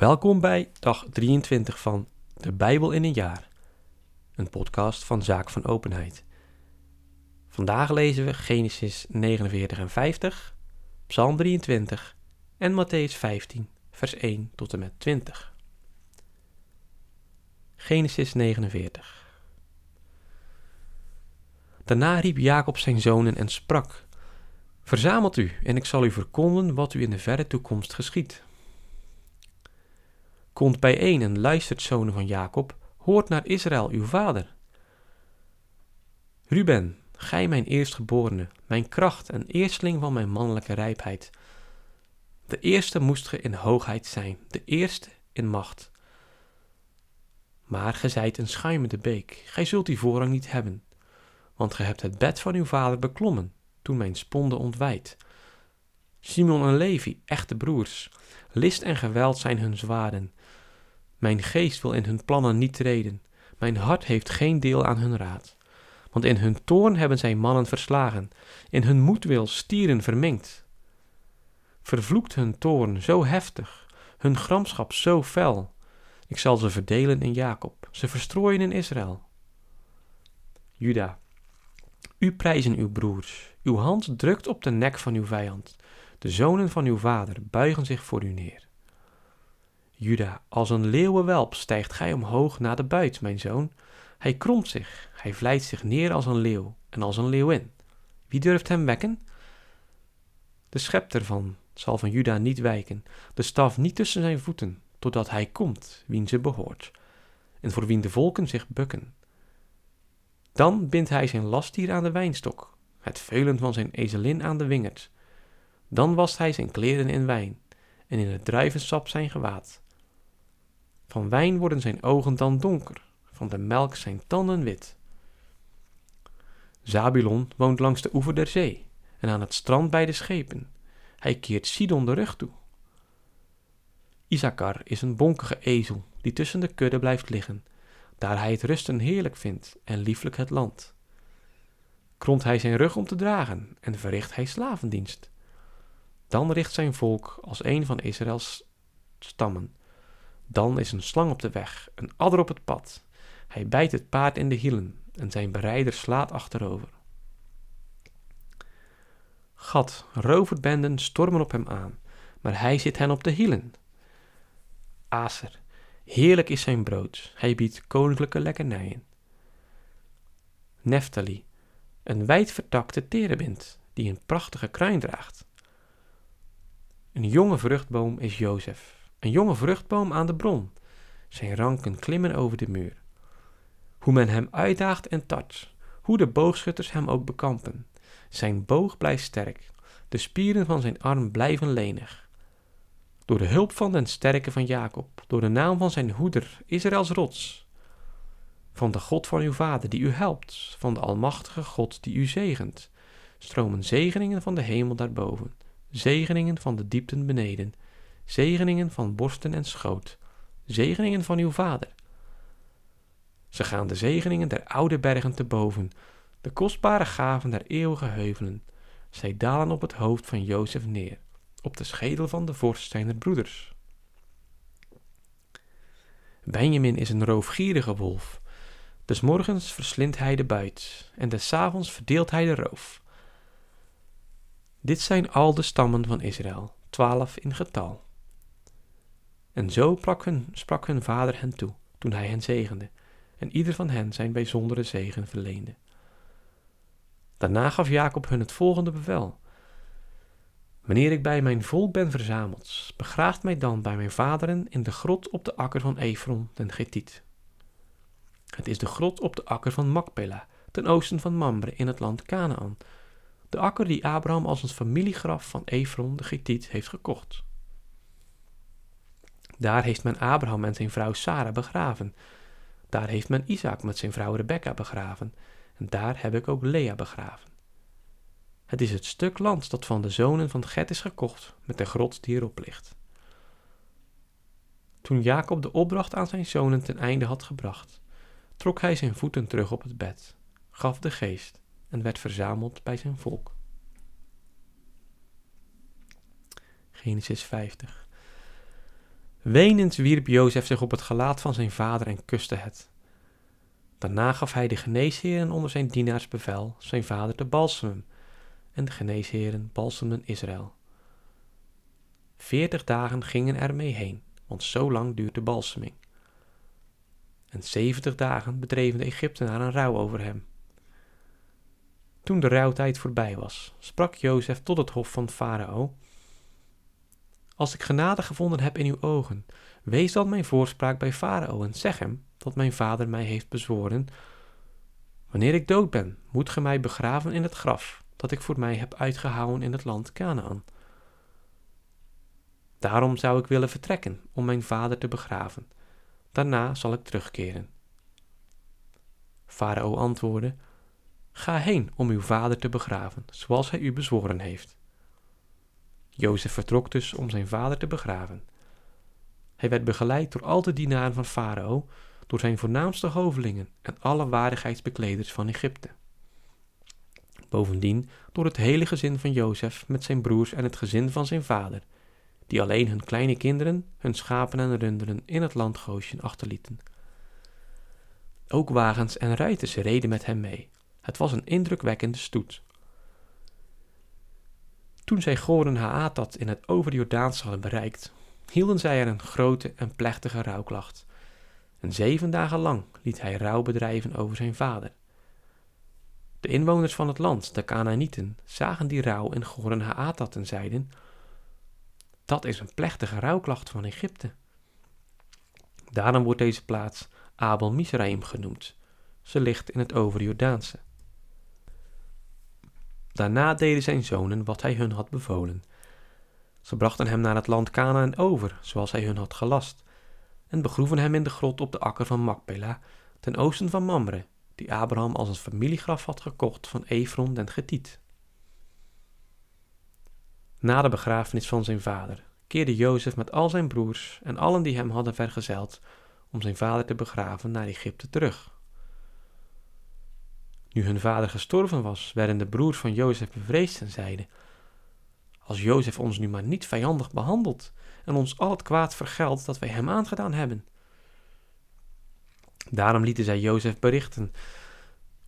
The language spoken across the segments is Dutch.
Welkom bij dag 23 van De Bijbel in een jaar, een podcast van Zaak van Openheid. Vandaag lezen we Genesis 49 en 50, Psalm 23 en Matthäus 15, vers 1 tot en met 20. Genesis 49. Daarna riep Jacob zijn zonen en sprak: Verzamelt u, en ik zal u verkondigen wat u in de verre toekomst geschiet. Komt bijeen en luistert, zonen van Jacob, hoort naar Israël, uw vader. Ruben, gij mijn eerstgeborene, mijn kracht en eersteling van mijn mannelijke rijpheid. De eerste moest ge in hoogheid zijn, de eerste in macht. Maar ge zijt een schuimende beek, gij zult die voorrang niet hebben, want ge hebt het bed van uw vader beklommen, toen mijn sponde ontwijd. Simon en Levi, echte broers, list en geweld zijn hun zwaarden. Mijn geest wil in hun plannen niet treden, mijn hart heeft geen deel aan hun raad. Want in hun toorn hebben zij mannen verslagen, in hun moedwil stieren vermengd. Vervloekt hun toorn zo heftig, hun gramschap zo fel. Ik zal ze verdelen in Jacob, ze verstrooien in Israël. Juda, u prijzen uw broers, uw hand drukt op de nek van uw vijand. De zonen van uw vader buigen zich voor u neer. Juda, als een leeuwenwelp stijgt gij omhoog naar de buit, mijn zoon. Hij kromt zich, hij vlijt zich neer als een leeuw en als een leeuwin. Wie durft hem wekken? De schepter van zal van Juda niet wijken, de staf niet tussen zijn voeten, totdat hij komt, wien ze behoort, en voor wien de volken zich bukken. Dan bindt hij zijn lastdier aan de wijnstok, het veulen van zijn ezelin aan de wingerd. Dan wast hij zijn kleren in wijn, en in het druivensap zijn gewaad. Van wijn worden zijn ogen dan donker, van de melk zijn tanden wit. Zabulon woont langs de oever der zee en aan het strand bij de schepen. Hij keert Sidon de rug toe. Isakar is een bonkige ezel die tussen de kudde blijft liggen, daar hij het rusten heerlijk vindt en lieflijk het land. Kromt hij zijn rug om te dragen en verricht hij slavendienst. Dan richt zijn volk als een van Israëls stammen. Dan is een slang op de weg, een adder op het pad. Hij bijt het paard in de hielen en zijn berijder slaat achterover. Gad, roverbenden stormen op hem aan, maar hij zit hen op de hielen. Aser, heerlijk is zijn brood, hij biedt koninklijke lekkernijen. Neftali, een wijdvertakte terebint die een prachtige kruin draagt. Een jonge vruchtboom is Jozef, een jonge vruchtboom aan de bron. Zijn ranken klimmen over de muur. Hoe men hem uitdaagt en tart, hoe de boogschutters hem ook bekampen. Zijn boog blijft sterk, de spieren van zijn arm blijven lenig. Door de hulp van den sterke van Jacob, door de naam van zijn hoeder, Israëls rots. Van de God van uw vader die u helpt, van de almachtige God die u zegent, stromen zegeningen van de hemel daarboven, zegeningen van de diepten beneden, zegeningen van borsten en schoot, zegeningen van uw vader. Ze gaan de zegeningen der oude bergen te boven, de kostbare gaven der eeuwige heuvelen. Zij dalen op het hoofd van Jozef neer, op de schedel van de vorst zijner broeders. Benjamin is een roofgierige wolf. Des morgens verslindt hij de buit, en des avonds verdeelt hij de roof. Dit zijn al de stammen van Israël, twaalf in getal. En zo sprak hun, vader hen toe, toen hij hen zegende, en ieder van hen zijn bijzondere zegen verleende. Daarna gaf Jacob hun het volgende bevel. Wanneer ik bij mijn volk ben verzameld, begraaft mij dan bij mijn vaderen in de grot op de akker van Efron den Getiet. Het is de grot op de akker van Makpela, ten oosten van Mamre in het land Canaan, de akker die Abraham als een familiegraf van Efron de Getiet heeft gekocht. Daar heeft men Abraham en zijn vrouw Sara begraven. Daar heeft men Isaac met zijn vrouw Rebecca begraven. En daar heb ik ook Lea begraven. Het is het stuk land dat van de zonen van Get is gekocht met de grot die erop ligt. Toen Jacob de opdracht aan zijn zonen ten einde had gebracht, trok hij zijn voeten terug op het bed, gaf de geest en werd verzameld bij zijn volk. Genesis 50 Wenend wierp Jozef zich op het gelaat van zijn vader en kuste het. Daarna gaf hij de geneesheren onder zijn dienaars bevel zijn vader te balsemen, en de geneesheren balsemden Israël. Veertig dagen gingen er mee heen, want zo lang duurt de balseming. En zeventig dagen bedreven de Egyptenaren een rouw over hem. Toen de rouwtijd voorbij was, sprak Jozef tot het hof van Farao: Als ik genade gevonden heb in uw ogen, wees dan mijn voorspraak bij Farao en zeg hem dat mijn vader mij heeft bezworen: Wanneer ik dood ben, moet ge mij begraven in het graf dat ik voor mij heb uitgehouden in het land Canaan. Daarom zou ik willen vertrekken om mijn vader te begraven. Daarna zal ik terugkeren. Farao antwoordde: Ga heen om uw vader te begraven, zoals hij u bezworen heeft. Jozef vertrok dus om zijn vader te begraven. Hij werd begeleid door al de dienaren van Farao, door zijn voornaamste hovelingen en alle waardigheidsbekleders van Egypte. Bovendien door het hele gezin van Jozef met zijn broers en het gezin van zijn vader, die alleen hun kleine kinderen, hun schapen en runderen in het land achterlieten. Ook wagens en ruiters reden met hem mee. Het was een indrukwekkende stoet. Toen zij Goren Haatat in het overjordaans hadden bereikt, hielden zij er een grote en plechtige rouwklacht. En zeven dagen lang liet hij rouw bedrijven over zijn vader. De inwoners van het land, de Canaanieten, zagen die rouw in Goren Haatat en zeiden: Dat is een plechtige rouwklacht van Egypte. Daarom wordt deze plaats Abel Misraim genoemd. Ze ligt in het overjordaanse. Daarna deden zijn zonen wat hij hun had bevolen. Ze brachten hem naar het land Canaan over, zoals hij hun had gelast, en begroeven hem in de grot op de akker van Makpela, ten oosten van Mamre, die Abraham als een familiegraf had gekocht van Efron den Getiet. Na de begrafenis van zijn vader keerde Jozef met al zijn broers en allen die hem hadden vergezeld om zijn vader te begraven naar Egypte terug. Nu hun vader gestorven was, werden de broers van Jozef bevreesd en zeiden: Als Jozef ons nu maar niet vijandig behandelt en ons al het kwaad vergeldt dat wij hem aangedaan hebben. Daarom lieten zij Jozef berichten: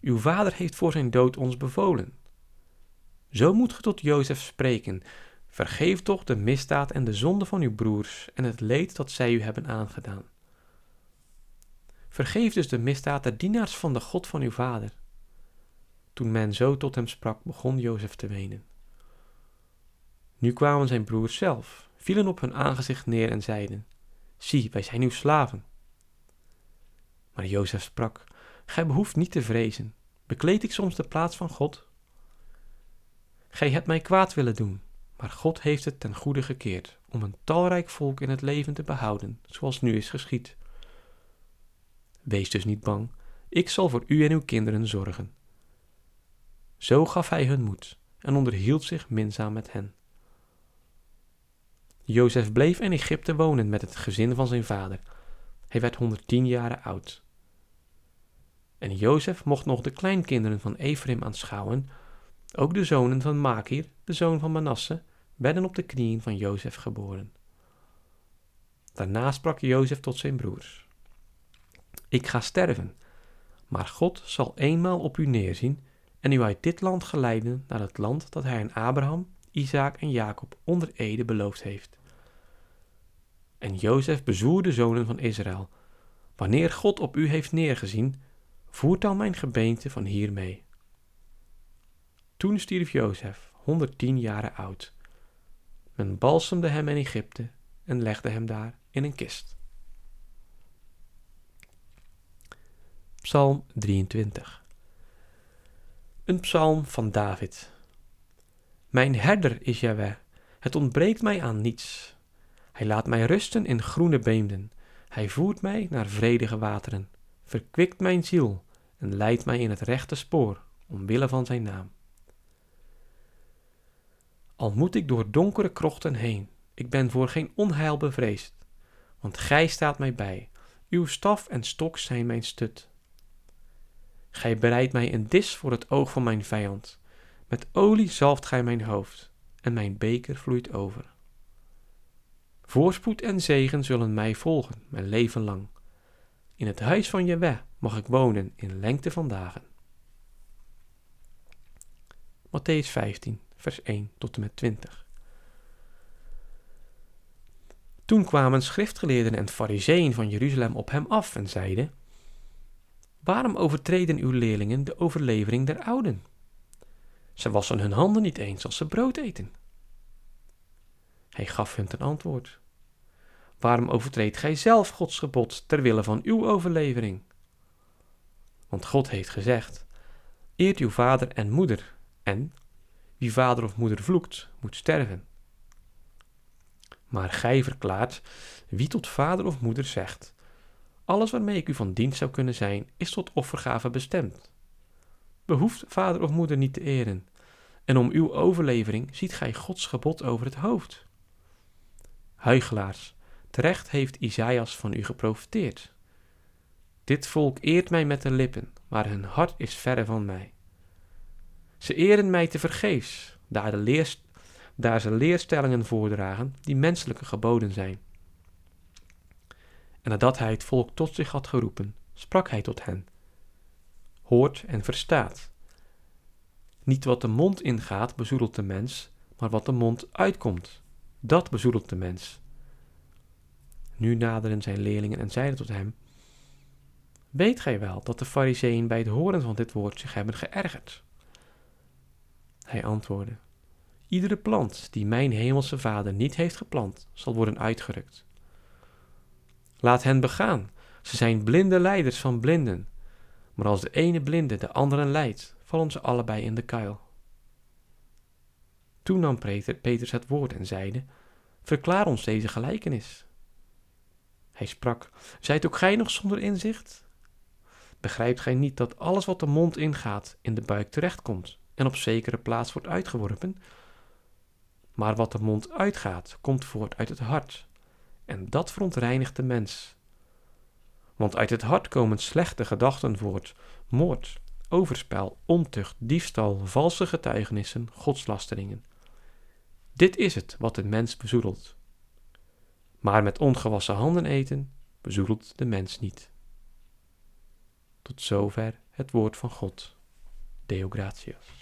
Uw vader heeft voor zijn dood ons bevolen. Zo moet ge tot Jozef spreken: Vergeef toch de misdaad en de zonde van uw broers en het leed dat zij u hebben aangedaan. Vergeef dus de misdaad der dienaars van de God van uw vader. Toen men zo tot hem sprak, begon Jozef te wenen. Nu kwamen zijn broers zelf, vielen op hun aangezicht neer en zeiden: Zie, wij zijn uw slaven. Maar Jozef sprak: Gij behoeft niet te vrezen. Bekleed ik soms de plaats van God? Gij hebt mij kwaad willen doen, maar God heeft het ten goede gekeerd, om een talrijk volk in het leven te behouden, zoals nu is geschied. Wees dus niet bang, ik zal voor u en uw kinderen zorgen. Zo gaf hij hun moed en onderhield zich minzaam met hen. Jozef bleef in Egypte wonen met het gezin van zijn vader. Hij werd 110 jaren oud. En Jozef mocht nog de kleinkinderen van Ephraim aanschouwen. Ook de zonen van Makir, de zoon van Manasse, werden op de knieën van Jozef geboren. Daarna sprak Jozef tot zijn broers: Ik ga sterven, maar God zal eenmaal op u neerzien en u dit land geleiden naar het land dat hij aan Abraham, Isaac en Jacob onder Ede beloofd heeft. En Jozef bezwoer de zonen van Israël: Wanneer God op u heeft neergezien, voert dan mijn gebeente van hier mee. Toen stierf Jozef, 110 jaren oud. Men balsemde hem in Egypte en legde hem daar in een kist. Psalm 23 Een psalm van David. Mijn herder is Jahweh, het ontbreekt mij aan niets. Hij laat mij rusten in groene beemden. Hij voert mij naar vredige wateren, verkwikt mijn ziel en leidt mij in het rechte spoor, omwille van zijn naam. Al moet ik door donkere krochten heen, ik ben voor geen onheil bevreesd, want gij staat mij bij, uw staf en stok zijn mijn stut. Gij bereidt mij een dis voor het oog van mijn vijand, met olie zalft gij mijn hoofd, en mijn beker vloeit over. Voorspoed en zegen zullen mij volgen, mijn leven lang. In het huis van Jewe mag ik wonen in lengte van dagen. Matthäus 15, vers 1 tot en met 20. Toen kwamen schriftgeleerden en fariseeën van Jeruzalem op hem af en zeiden: Waarom overtreden uw leerlingen de overlevering der ouden? Ze wassen hun handen niet eens als ze brood eten. Hij gaf hun ten antwoord: Waarom overtreedt gij zelf Gods gebod ter wille van uw overlevering? Want God heeft gezegd: Eert uw vader en moeder, en wie vader of moeder vloekt, moet sterven. Maar gij verklaart: Wie tot vader of moeder zegt: Alles waarmee ik u van dienst zou kunnen zijn, is tot offergave bestemd. Behoeft vader of moeder niet te eren, en om uw overlevering ziet gij Gods gebod over het hoofd. Huigelaars, terecht heeft Isaïas van u geprofiteerd. Dit volk eert mij met de lippen, maar hun hart is verre van mij. Ze eren mij te vergeefs, daar, de leer, daar ze leerstellingen voordragen die menselijke geboden zijn. En nadat hij het volk tot zich had geroepen, sprak hij tot hen: Hoort en verstaat. Niet wat de mond ingaat bezoedelt de mens, maar wat de mond uitkomt, dat bezoedelt de mens. Nu naderen zijn leerlingen en zeiden tot hem: Weet gij wel dat de Fariseeën bij het horen van dit woord zich hebben geërgerd? Hij antwoordde: Iedere plant die mijn hemelse vader niet heeft geplant, zal worden uitgerukt. Laat hen begaan. Ze zijn blinde leiders van blinden. Maar als de ene blinde de andere leidt, vallen ze allebei in de kuil. Toen nam Petrus het woord en zeide: Verklaar ons deze gelijkenis. Hij sprak: Zijt ook gij nog zonder inzicht? Begrijpt gij niet dat alles wat de mond ingaat in de buik terechtkomt en op zekere plaats wordt uitgeworpen? Maar wat de mond uitgaat, komt voort uit het hart, en dat verontreinigt de mens. Want uit het hart komen slechte gedachten voort, moord, overspel, ontucht, diefstal, valse getuigenissen, godslasteringen. Dit is het wat de mens bezoedelt. Maar met ongewassen handen eten bezoedelt de mens niet. Tot zover het woord van God. Deo gratias.